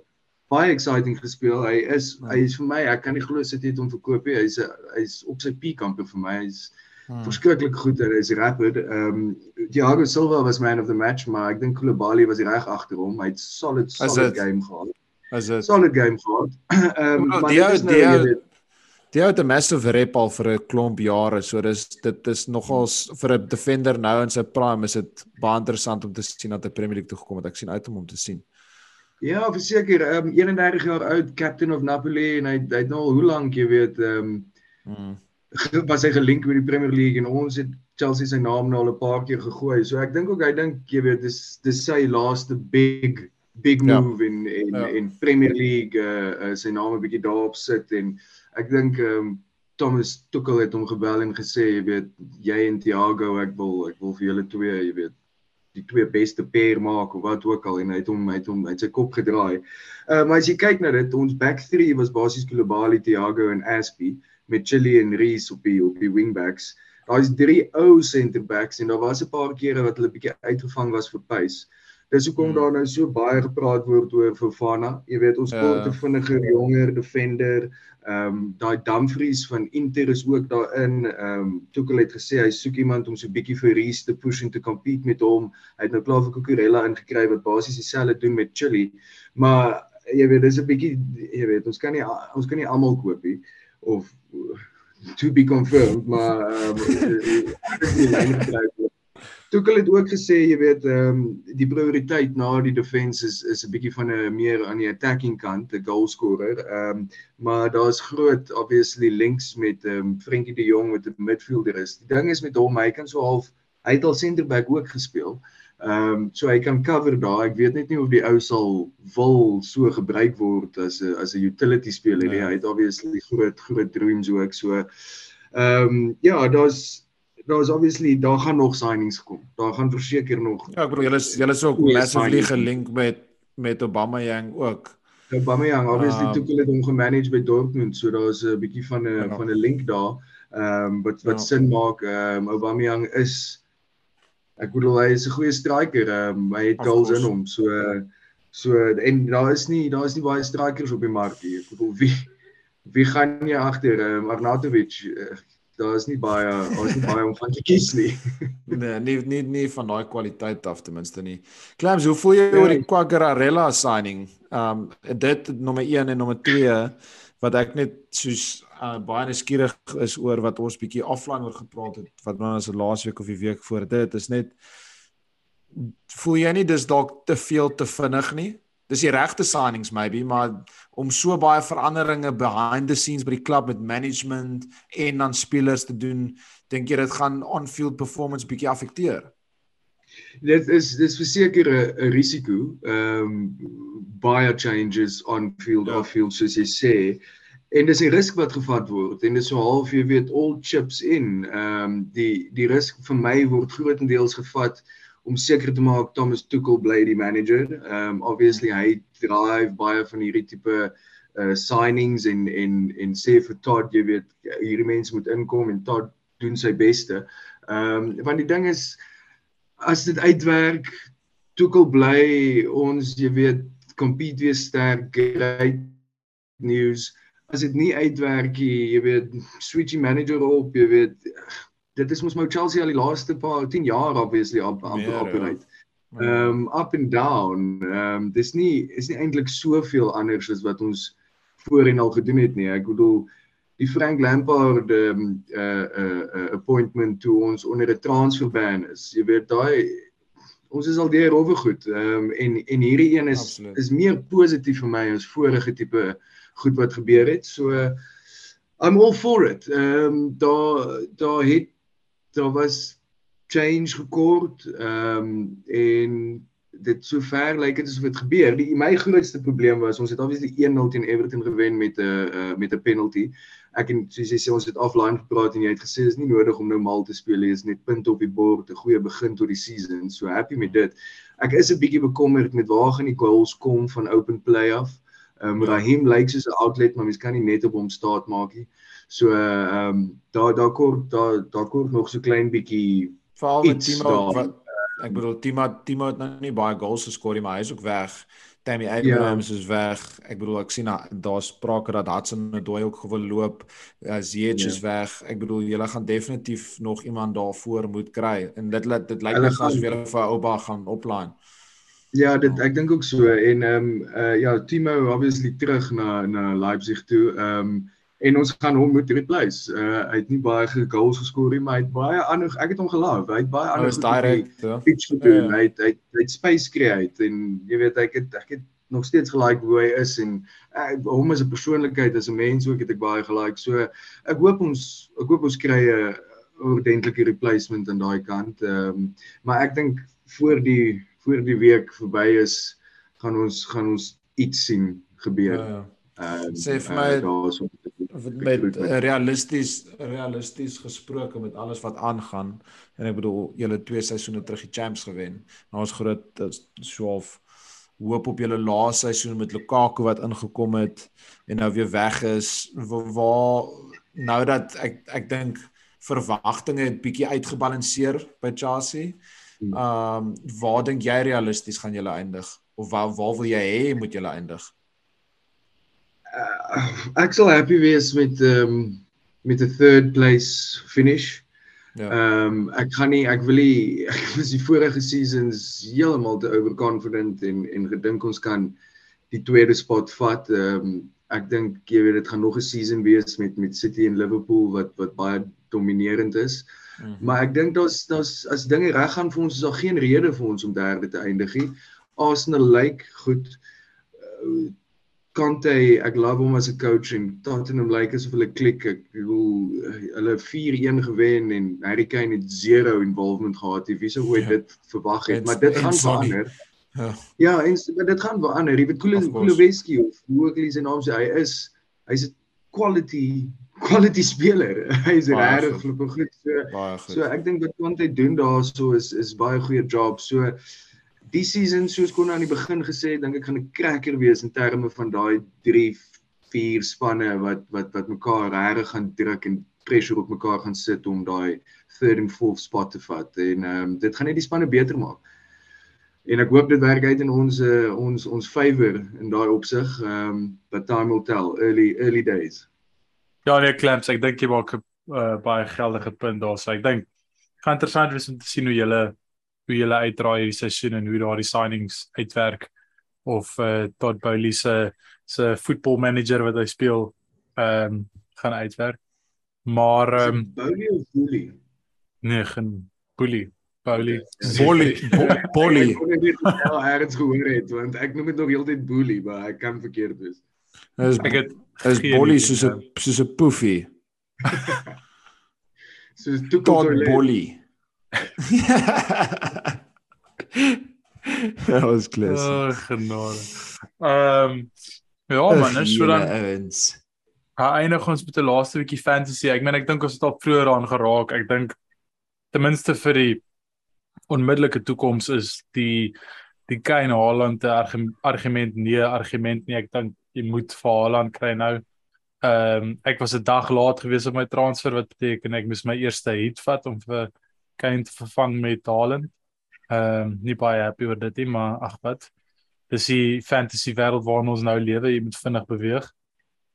Baie exciting gespeel. Hy is Ja. hy is vir my, ek kan nie glo sit het hom verkoop nie. Hy's hy's op sy peak amper vir my. Hy's Hmm. verskriklik goed en hy's rapid. Ehm um, Thiago Silva was man of the match, maar ek dink Koulibaly was reg agter hom. Hy het solid solid game gehad. Is dit Solid game gehad. Ehm um, Wel, maar die ou- is nou die ou- Die ou het 'n massive rep al vir 'n klomp jare, so dis dit is nogals vir 'n defender nou in sy prime is dit baie interessant om te sien dat hy Premier League toe gekom het. Ek sien uit om hom te sien. Ja, verseker, ehm um, 31 jaar oud, captain of Napoli en hy hy het nou al hoe lank, jy weet, ehm um, Mm. Was hy gelink met die Premier League en ons het Chelsea sy naam nou al 'n paar keer gegooi. So ek dink ook hy dink jy weet dis dis sy laaste big big Ja. move in in Ja. in Premier League uh, uh sy naam 'n bietjie daarop sit en ek dink um, Thomas Tuchel het hom gebel en gesê jy weet jy en Thiago ek wil ek wil vir julle twee jy weet die twee beste pair maak of wat ook al en hy het hom hy het hom uit sy kop gedraai. Uh, maar as jy kyk na dit, ons back 3 was basies Koulibaly, Thiago en Aspie met Chilly en Reese op die op die wingbacks. Daar's drie ou center backs en daar was 'n paar kere wat hulle bietjie uitgevang was vir pace. Dis hoekom Hmm. daar nou so baie gepraat word oor Fofana. Jy weet ons Ja. kort 'n vinniger jonger defender. Ehm um, daai Dumfries van Inter is ook daarin. Ehm um, Tuchel het gesê hy soek iemand om so bietjie vir Reese te push en te compete met hom. Hy het nou klaar vir Cucurella ingekry wat basies dieselfde doen met Chilly. Maar jy weet dis 'n bietjie jy weet ons kan nie ons kan nie almal koop nie of to be confirmed maar um, Tuchel het ook gesê jy weet ehm um, die prioriteit na die defense is is 'n bietjie van 'n meer aan die attacking kant, 'n goal scorer. Ehm um, maar daar's groot obviously links met ehm um, Frenkie de Jong wat 'n midfielder is. Die ding is met hom, hy kan so half hy het al center back ook gespeel. Ehm um, so hy kan cover daar. Ek weet net nie of die ou sal wil so gebruik word as 'n as 'n utility speler nie. Ja. Hy het obviously groot groot dreams ook. So ehm um, ja, daar's daar is obviously daar gaan nog signings kom. Daar gaan verseker nog Ja, ek bedoel julle is julle is ook massively gelink met met Obama Yang ook. Aubameyang obviously Um, um, hulle hom gemanage by Dortmund, so daar's 'n bietjie van 'n Ja. van 'n link daar. Ehm um, wat wat Ja. sin maak. Ehm um, Aubameyang is ek bedoel hy is 'n goeie striker. Ehm um, hy het goals in hom. So so en daar is nie daar is nie baie strikers op die mark hier. Ek bedoel wie wie gaan jy agter ehm um, Arnautovic? Uh, daar is nie baie daar is nie baie om van te kies nie. Nee, nie nie nie van daai kwaliteit af ten minste nie. Clams, hoe voel jy Ja. oor die Quagarella signing? Um dit nommer 1 en nommer 2 wat ek net soos uh, baie nuuskierig is oor wat ons bietjie offline oor gepraat het wat nou as laasweek of die week voor dit is net voel jy nie dis dalk te veel te vinnig nie? Dis die regte signings maybe, maar om so baie veranderinge behind the scenes by die klub met management en dan spelers te doen, dink jy dit gaan on-field performance bietjie affekteer? Dit is dis verseker 'n 'n risiko. Ehm um, baie changes on field Ja. off field soos jy sê. En dis 'n risk wat gevat word en dit is so half jy weet all chips in. Ehm um, die die risk vir my word grootendeels gevat om seker te maak Thomas Tuchel bly die manager. Ehm um, obviously hy drive baie van hierdie tipe uh signings en en en sê vir Todd jy weet hierdie mense moet inkom en Todd doen sy beste. Ehm um, want die ding is as dit uitwerk Tuchel bly ons jy weet compete weer sterk great news as dit nie uitwerk nie jy weet switchy manager op jy weet dit is mos nou Chelsea al die laaste paar 10 jaar obviously op op Meer, ja. operate Ehm um, up and down. Ehm um, dis nie is nie eintlik soveel anders as wat ons voorheen al gedoen het nie. Ek bedoel die Frank Lampard ehm um, uh uh, uh appointment toe ons onder 'n transfer ban is. Jy weet daai ons is al deur oor goed. Ehm um, en en hierdie een is Absoluut. is meer positief vir my as vorige tipe goed wat gebeur het. So I'm all for it. Ehm um, daar daar het daar was change gekort ehm um, en dit sover lyk dit asof dit gebeur. Die my grootste probleem was ons het obviously 1-0 teen Everton gewen met 'n uh, met 'n penalty. Ek en soos jy sê ons het offline gepraat en jy het gesê dis nie nodig om nou mal te speel nie, is net punte op die bord, 'n goeie begin tot die season. So happy met dit. Ek is 'n bietjie bekommerd met waar gaan die goals kom van open play af. Ehm um, Ja. Raheem lyk soos 'n outlet, maar mens kan nie net op hom staat maak nie. So ehm um, daar daar kort daar daar kort nog so klein bietjie Veral met Timo wat ek bedoel Timo Timo het nou nie baie goals geskor nie, maar hy is ook weg. Tammy Abrahams is weg. Ek bedoel ek sien daar daar's sprake dat Hudson Odoi ook gewil loop. Uh, Ziyech Ja. is weg. Ek bedoel julle gaan definitief nog iemand daarvoor moet kry en dit dit lyk Hulle asof julle vir Ouba gaan opline. Ja, dit ek dink ook so en ehm um, uh, ja, Timo obviously terug na na Leipzig toe. Ehm um, en ons gaan hom moet replace. Uh, hy het nie baie goals geskor nie, maar hy het baie ander ek het hom geloof. Hy het baie ander die direk. ja. pitch gedoen. Ja. Hy het hy het, hy het space create en jy weet ek het ek het nog steeds gelike hoe hy is en ek hom as 'n persoonlikheid as 'n mens ook het ek baie gelike. So ek hoop ons ek hoop ons kry 'n ordentlike replacement aan daai kant. Ehm um, maar ek dink voor die voor die week verby is gaan ons gaan ons iets sien gebeur. Ja, ja. Ehm Sê vir eh, my- daarso met uh, realisties realisties gesproke met alles wat aangaan en ek bedoel julle twee seisoene terug die champs gewen. Nou ons groot uh, swaalf hoop op julle laaste seisoen met Lukaku wat ingekom het en nou weer weg is wa- waar nou dat ek ek dink verwagtinge het bietjie uitgebalanseer by Chelsea. Hmm. Ehm um, waar dink jy realisties gaan julle eindig of waar waar wil jy hê moet julle eindig? uh, ek sal happy wees met ehm um, met 'n third place finish. Ja. Ehm um, ek gaan nie ek wil nie ek was die vorige seasons heeltemal te overconfident en en gedink ons kan die tweede spot vat. Ehm um, ek dink jy weet dit gaan nog 'n season wees met met City en Liverpool wat wat baie dominerend is. Mhm. Maar ek dink daar's daar's as dinge reg gaan vir ons is daar geen rede vir ons om derde te eindig nie. Arsenal lyk goed. Uh, Conte, ek love hom as 'n coach en Tottenham lyk asof hulle klik. Ek bedoel hulle 4-1 gewen en Harry Kane het zero involvement gehad. Wie sou ooit Ja. dit verwag het, En- maar dit gaan verander. Ja. Ja, en dit gaan verander. Jy weet. Kuleweski of hoe ook al sy naam sê, hy is hy's 'n quality quality speler. Hy is regtig flippend goed. So Baie goed. so ek dink wat Conte doen daarso is is baie goeie job. So die season soos kon aan die begin gesê dink ek gaan 'n cracker wees in terme van daai 3 4 spanne wat wat wat mekaar regtig gaan druk en pressure op mekaar gaan sit om daai third and fourth spot te vat en ehm um, dit gaan net die spanne beter maak. En ek hoop dit werk uit in ons uh, ons ons favour in daai opsig. Ehm um, but time will tell early early days. Ja nee, Clamps, ek dink jy maak 'n uh, baie geldige punt daar. So ek dink gaan interessant wees om te sien hoe julle hoe julle uitdraai hierdie seisoen en hoe daardie signings uitwerk of uh, Todd Bowley se se football manager wat hy speel ehm um, gaan uitwerk. Maar ehm um, Bowley of Bully? nee, geen Bowley, Bowley. Bolly, bo- Bolly. Ek kon nie weet of jy ergens gehoor het want ek noem dit nog heeltyd Bully, maar ek kan verkeerd wees. Is Ek het is Bolly idee, soos 'n soos 'n poefie. Soos toe Todd Bolly. Dat was klas. Oh, genade. Ehm um, ja man, is so dan ouens. Hy eindig ons met 'n laaste bietjie fantasy. Ek meen ek dink ons het al vroeër aan geraak. Ek dink ten minste vir die onmiddellike toekoms is die die Kane Haaland argument nee, argument nie. Ek dink jy moet vir Haaland kry nou. Ehm um, ek was 'n dag laat gewees op my transfer wat beteken ek moes my eerste hit vat om vir Kane te vervang met Haaland. Ehm um, nie baie happy oor dit nie, maar ag wat. Dis die fantasy wêreld waarin ons nou lewe. Jy moet vinnig beweeg.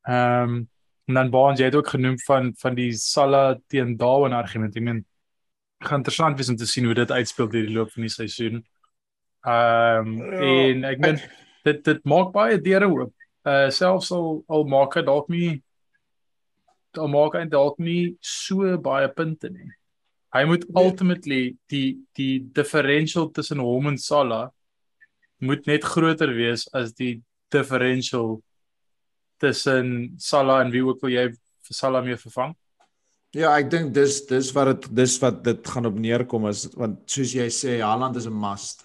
Ehm um, en dan Baans jy het ook genoem van van die Salah teen Darwin argument. Ek meen gaan interessant wees om te sien hoe dit uitspeel deur die loop van die seisoen. Ehm um, Ja, en ek meen dit dit maak baie deure oop. Uh selfs al al maak hy dalk nie al maak hy dalk nie so baie punte nie. Hy moet Nee. ultimately die die differential tussen hom en Salah moet net groter wees as die differential tussen Salah en wie ook al jy vir Salah mee vervang. Ja, ek dink dis dis wat dit dis wat dit gaan op neerkom is want soos jy sê Haaland is 'n must.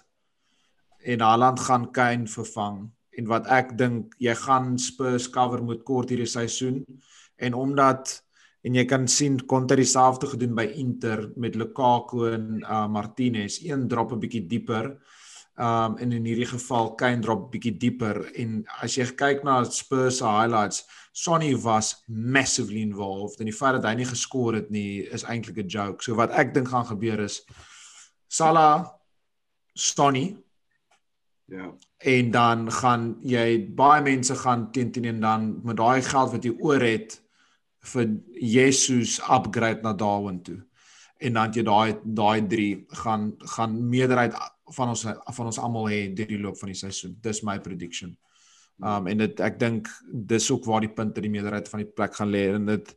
En Haaland gaan Kane vervang en wat ek dink jy gaan Spurs cover moet kort hierdie seisoen en omdat en jy kan sien Conte dieselfde gedoen by Inter met Lukaku en uh, Martinez, een drop 'n bietjie dieper. Um en in hierdie geval Kane drop bietjie dieper en as jy kyk na Spurs se highlights Sonny was massively involved en die feit dat hy nie geskor het nie is eintlik 'n joke. So wat ek dink gaan gebeur is Salah Sonny Ja. en dan gaan jy baie mense gaan teen teen en dan met daai geld wat jy oor het vir Jesus upgrade na Darwin toe. En dan jy daai daai 3 gaan gaan meerderheid van ons van ons almal hê deur die loop van die seisoen. Dis my prediction. Um en dit ek dink dis ook waar die punte die meerderheid van die plek gaan lê en dit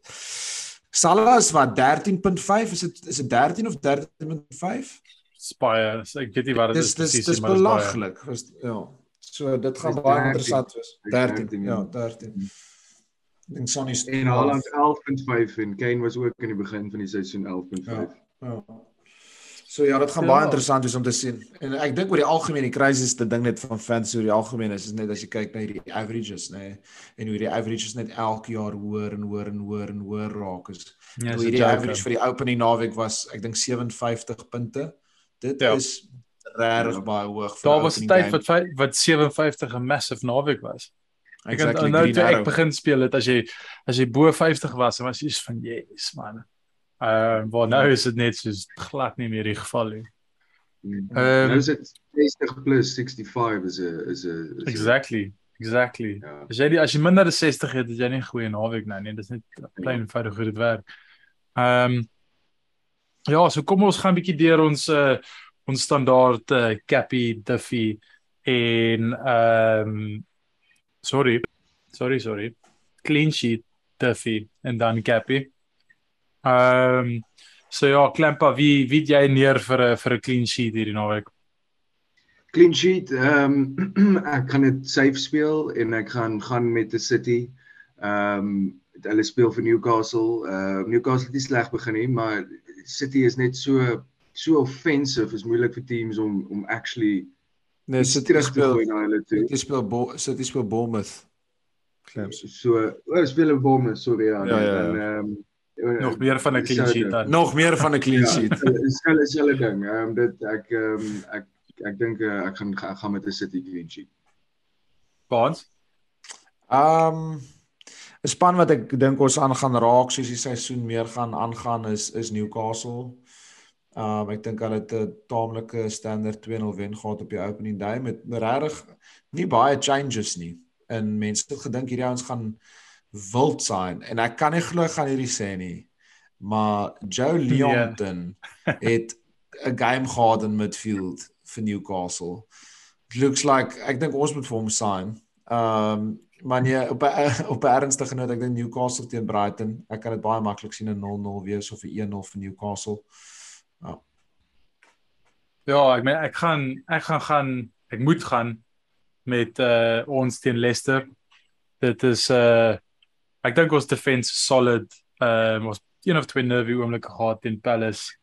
Salah is wat 13.5 is dit is dit 13 of 13.5? Spaie, ek weet nie wat dit Dis is dis presies dis nie, maar dis belaglik. Ja. So dit gaan Dis baie 13. interessant wees. Dis 13. 13, Ja, ja. 13. Ek dink Sonny En Haaland 11.5 en Kane was ook in die begin van die seisoen 11.5. Ja. So ja, dit gaan Ja. baie interessant wees om te sien. En ek dink oor die algemeen die crisis te ding net van fans oor die algemeen is, is net as jy kyk na hierdie averages, nê, nee, en hoe die averages net elke jaar hoër en hoër en hoër en hoër raak is. Ja, hoe so hierdie average vir die opening naweek was, ek dink 57 punte. Dit Ja. is regtig Ja. baie hoog vir Daar die was 'n tyd wat wat 57 'n massive naweek was. Ek exactly, exactly, nou Green toe ek begin speel het as jy as jy bo 50 was, dan was jy so van yes man. Uh waar nou is dit net soos glad nie meer die geval nie. Ehm, nou is dit 60 plus 65 is 'n is 'n Exactly. Exactly. Ja. As jy die, as jy minder as 60 het, het jy nie 'n goeie naweek nou nie. Dis net klein eenvoudig hoe dit werk. Ehm um, Ja, so kom ons gaan 'n bietjie deur ons uh ons standaard uh, Cappy, Duffy en ehm um, sorry. Sorry, sorry. Clean sheet Duffy en dan Cappy. Ehm um, so ja, Klempa, wie wie jy neer vir 'n vir 'n clean sheet hierdie naweek? Clean sheet. Ehm um, ek gaan dit safe speel en ek gaan gaan met die City. Ehm um, hulle speel vir Newcastle. Ehm uh, Newcastle het nie sleg begin nie, maar City is net so so offensive. Is moeilik vir teams om om actually Nee, City speel na hulle toe. City speel Bo City speel Bournemouth. Clams. So, o, oh, speel in Bournemouth, sorry ja. Ja, ja, ja. En ehm Nog meer van 'n clean sheet dan. Nog meer van 'n clean Ja, sheet. is hulle is hulle ding. Ehm um, dit ek ehm um, ek ek dink uh, ek gaan ek gaan met 'n City clean sheet. Baans. Um 'n span wat ek dink ons aan gaan raak soos die seisoen meer gaan aangaan is is Newcastle. Um ek dink hulle het 'n taamlike standaard 2-0 wen gehad op die opening day met regtig nie baie changes nie. En mense het gedink hierdie ouens gaan wild sein en ek kan nie glo gaan hierdie sê nie. Maar Joe Leonton het 'n game gehad in midfield vir Newcastle. It looks like ek dink ons moet vir hom sign. Um maar nee, op 'n op 'n ernstige noot, ek dink Newcastle teen Brighton. Ek kan dit baie maklik sien 'n 0-0 wees of 'n 1-0 vir Newcastle. Ja, ek meen ek gaan ek gaan gaan ek moet gaan met uh ons teen Leicester. Dit is uh ek dink ons defense solid. Ehm uh, ons een of twee nervy oomblikke gehad teen Palace.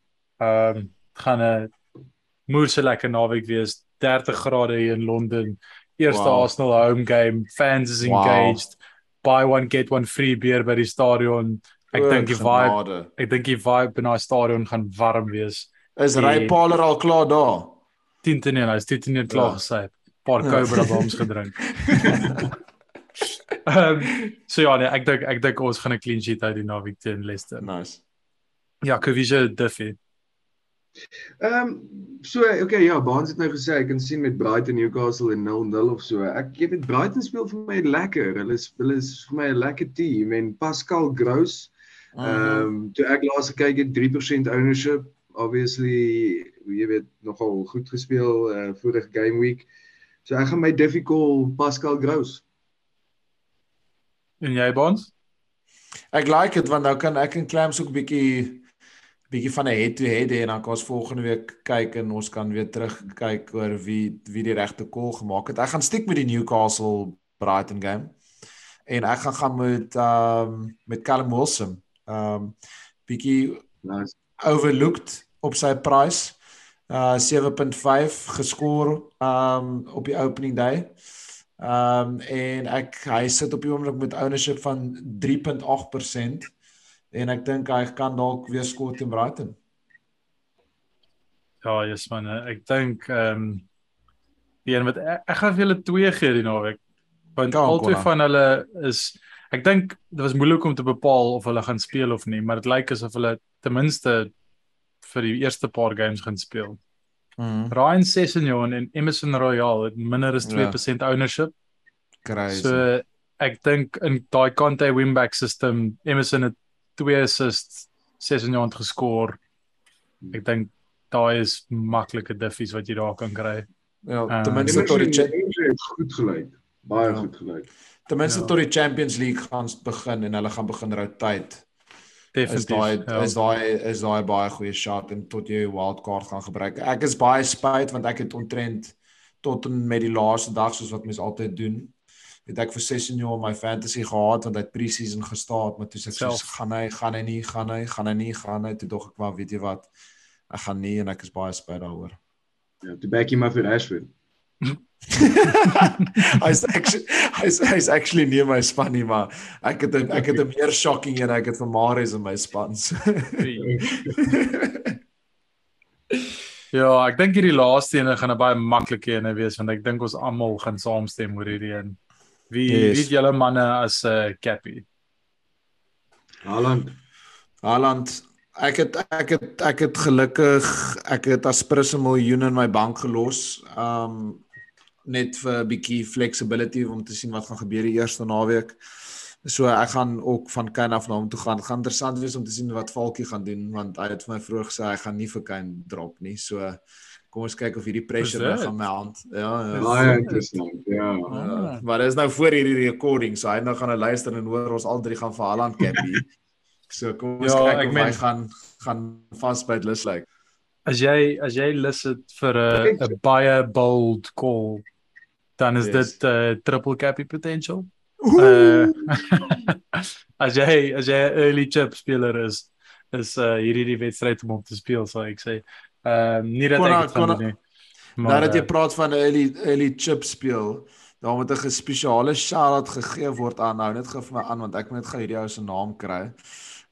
Ehm um, gaan 'n moeëse lekker naweek wees. 30 grade hier in Londen. Eerste Wow. wow. Arsenal home game. Fans is Wow. engaged. Buy one get one free beer by die stadion. Ek dink die vibe, ek dink die vibe binne daai stadion gaan warm wees. Is Die- Ray Paler al klaar daar? 10 te 1, hy's 10 te 1 klaar Ja. gesê. Paar Ja. Cobra bombs gedrink. Ehm so ja, nee, ek dink ek dink ons gaan 'n clean sheet uit die naweek teen Leicester. Nice. Ja, Kovice Duffy. Ehm um, so okay ja, Baans het nou gesê ek kan sien met Brighton Newcastle en 0-0 of so. Ek jy weet Brighton speel vir my lekker. Hulle is hulle is vir my 'n lekker team en Pascal Gross Mhm. Ehm um, toe ek laas gekyk het 3% ownership, obviously jy weet nogal goed gespeel uh vorige game week. So ek gaan my difficult Pascal Gross. En jy Bons? Ek like dit want nou kan ek en Clams ook bietjie bietjie van 'n head to head hê en dan kan ons volgende week kyk en ons kan weer terugkyk oor wie wie die regte call gemaak het. Ek gaan stiek met die Newcastle Brighton game. En ek gaan gaan met ehm um, met Callum Wilson. Ehm um, bietjie Nice. overlooked op sy prys. Uh 7.5 geskoor um op die opening day. Um en ek hy sit op die oomblik met ownership van 3.8% en ek dink hy kan dalk weer skoor teen Brighton. Ja, yes man, ek dink ehm um, die een wat ek, ek gaan vir julle twee gee die naweek. Want Kan, albei van hulle is ek dink dit was moeilik om te bepaal of hulle gaan speel of nie, maar dit lyk asof hulle ten minste vir die eerste paar games gaan speel. Mhm. Ryan Sessegnon en Emerson Royal het minder as Ja. 2% ownership. Crazy. So ek dink in daai Conte winback system Emerson het twee assists, Sessegnon het geskoor. Ek dink daai is maklike diffies wat jy daar kan kry. ja, uh, ten minste tot die cha- het goed gelyk. Baie Ja. goed gelyk. ten minste Ja. tot die Champions League gaan begin en hulle gaan begin rotate. Is Definitief. daai ja. is daai is daai baie goeie shot en tot jy 'n wildcard gaan gebruik. Ek is baie spyt want ek het ontrent tot en met die laaste dag soos wat mense altyd doen. Het ek vir Sessionio my fantasy gehad want hy het pre-season gestaan, maar toe sê ek soos, gaan hy, gaan hy nie, gaan hy, gaan hy nie, gaan hy. Toe dog ek maar, weet jy wat, ek gaan nie en ek is baie spyt daaroor. Ja, toe back him up vir Rashford. hy's actually hy's hy's actually nie my span nie, maar ek het 'n ek het 'n meer shocking een, ek het vir Mares in my span. Ja, ek dink hierdie laaste een gaan 'n baie maklike een wees want ek dink ons almal gaan saamstem oor hierdie een. Wie Yes. wie julle manne as 'n uh, cappy? Haaland. Haaland, ek het ek het ek het gelukkig ek het aspres 'n miljoen in my bank gelos. Um net vir 'n bietjie flexibility om te sien wat gaan gebeur die eerste naweek. So ek gaan ook van Kane af na hom toe gaan. Dit gaan interessant wees om te sien wat Falkie gaan doen want hy het vir my vroeër gesê hy gaan nie vir Kane drop nie. So kom ons kyk of hierdie pressure dit? gaan mount. Ja, ja. Baie interessant. Ja. Ja, maar dit is nou voor hierdie recording, so hy nou gaan nou luister en hoor ons al drie gaan vir Haaland cappy. So kom ons Ja, kyk ek of meen- hy gaan gaan vasbyt lus lyk. As jy as jy lus het vir 'n 'n baie bold call, dan is Yes. dit uh, triple cappy potential. Uh, as jy as jy early chip speler is, is uh, hierdie die wedstryd om op te speel, sal ek sê. Ehm uh, nie dat Konna- ek dit doen nie. Nou dat jy uh, praat van early early chip speel, daar moet 'n spesiale shout-out gegee word aan nou net gou vir my aan want ek moet net gou hierdie ou se naam kry.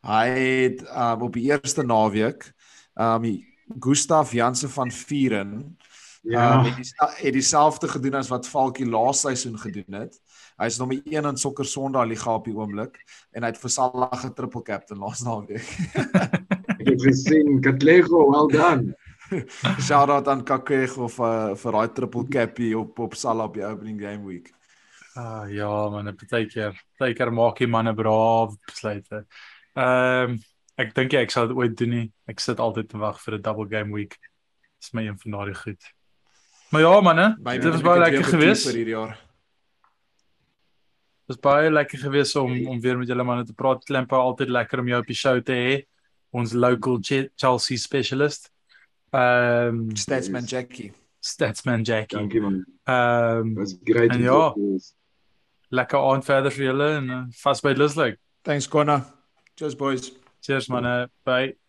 Hy het um, op die eerste naweek um Gustaf Jansen van Vieren ja um, het, die, het dieselfde gedoen as wat Falkie laas seisoen gedoen het. Hy is nommer 1 in sokker Sondag liga op die oomblik en hy het vir Salah getriple captain laas naweek. ek het gesien Katlego, well done. Shout out aan Katlego vir vir daai triple cappie op op Salah die opening game week. Ah ja man, baie keer, baie keer maak jy manne braaf besluite. Ehm um, ek dink ek sal dit ooit doen nie. Ek sit altyd te wag vir 'n double game week. Dis my een van daardie goed. Maar ja manne, dit was baie lekker geweest vir hierdie jaar. Dit was baie lekker geweest om om weer met julle manne te praat. Klemper altyd lekker om jou op die show te hê. Ons local Chelsea specialist. Ehm um, Statsman Jackie. Statsman Jackie. Dankie man. Ehm um, Was great. En ja. Lekker aan verder vir julle en uh, vas by Lislike. Thanks Connor. Cheers boys. Cheers manne. Bye.